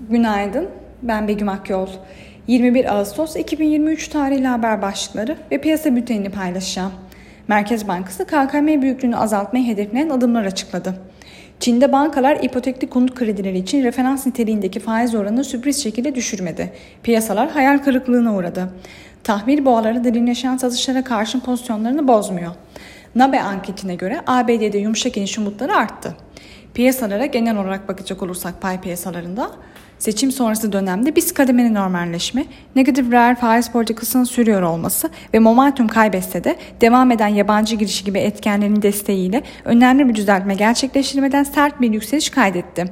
Günaydın, ben Begüm Akyol. 21 Ağustos 2023 tarihli haber başlıkları ve piyasa bültenini paylaşacağım. Merkez Bankası KKM büyüklüğünü azaltmayı hedefleyen adımlar açıkladı. Çin'de bankalar ipotekli konut kredileri için referans niteliğindeki faiz oranını sürpriz şekilde düşürmedi. Piyasalar hayal kırıklığına uğradı. Tahvil boğaları derinleşen satışlara karşın pozisyonlarını bozmuyor. NABE anketine göre ABD'de yumuşak iniş umutları arttı. Piyasalara genel olarak bakacak olursak pay piyasalarında seçim sonrası dönemde biz kademeli normalleşme, negatif reel faiz politikasının sürüyor olması ve momentum kaybetse de devam eden yabancı girişi gibi etkenlerin desteğiyle önemli bir düzeltme gerçekleştirmeden sert bir yükseliş kaydetti.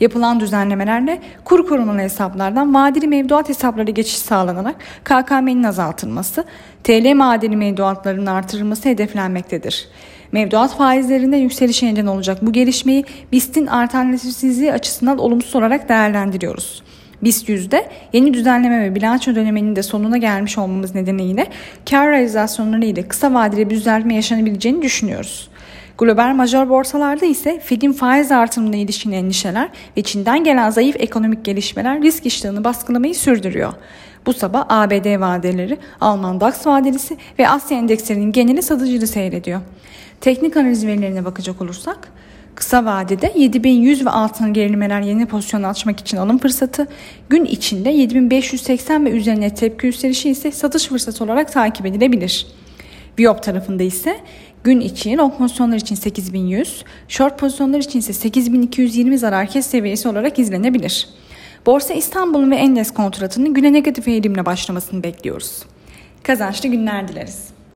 Yapılan düzenlemelerle kur korumalı hesaplardan vadeli mevduat hesapları geçiş sağlanarak KKM'nin azaltılması, TL madeni mevduatlarının artırılması hedeflenmektedir. Mevduat faizlerinde yükselişe neden olacak bu gelişmeyi BIST'in alternatifsizliği açısından olumsuz olarak değerlendiriyoruz. BIST yüzde yeni düzenleme ve bilanço döneminin de sonuna gelmiş olmamız nedeniyle kar realizasyonları ile kısa vadeli bir düzeltme yaşanabileceğini düşünüyoruz. Global major borsalarda ise Fed'in faiz artırımına ilişkin endişeler ve Çin'den gelen zayıf ekonomik gelişmeler risk iştahını baskılamayı sürdürüyor. Bu sabah ABD vadeleri, Alman DAX vadelisi ve Asya endekslerinin geneli satıcılı seyrediyor. Teknik analiz verilerine bakacak olursak, Kısa vadede 7100 ve altına gerilemeler yeni pozisyon açmak için alım fırsatı, gün içinde 7580 ve üzerine tepki yükselişi ise satış fırsatı olarak takip edilebilir. Biop tarafında ise gün için long pozisyonlar için 8100, short pozisyonlar için ise 8220 zarar kes seviyesi olarak izlenebilir. Borsa İstanbul'un ve Endes kontratının güne negatif eğilimle başlamasını bekliyoruz. Kazançlı günler dileriz.